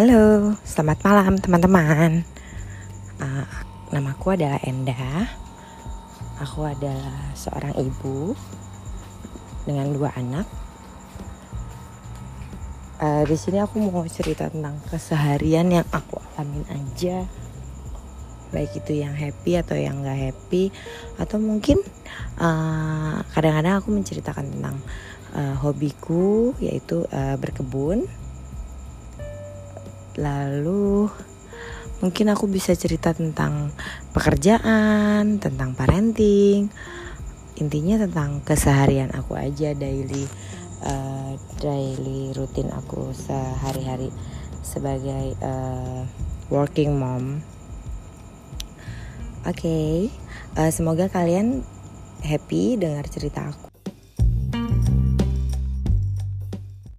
Halo, selamat malam teman-teman. Uh, namaku adalah Enda. Aku adalah seorang ibu dengan dua anak. Uh, di sini aku mau cerita tentang keseharian yang aku alamin aja, baik itu yang happy atau yang gak happy, atau mungkin uh, kadang-kadang uh, aku menceritakan tentang uh, hobiku yaitu uh, berkebun lalu mungkin aku bisa cerita tentang pekerjaan, tentang parenting, intinya tentang keseharian aku aja daily uh, daily rutin aku sehari-hari sebagai uh, working mom. Oke, okay. uh, semoga kalian happy dengar cerita aku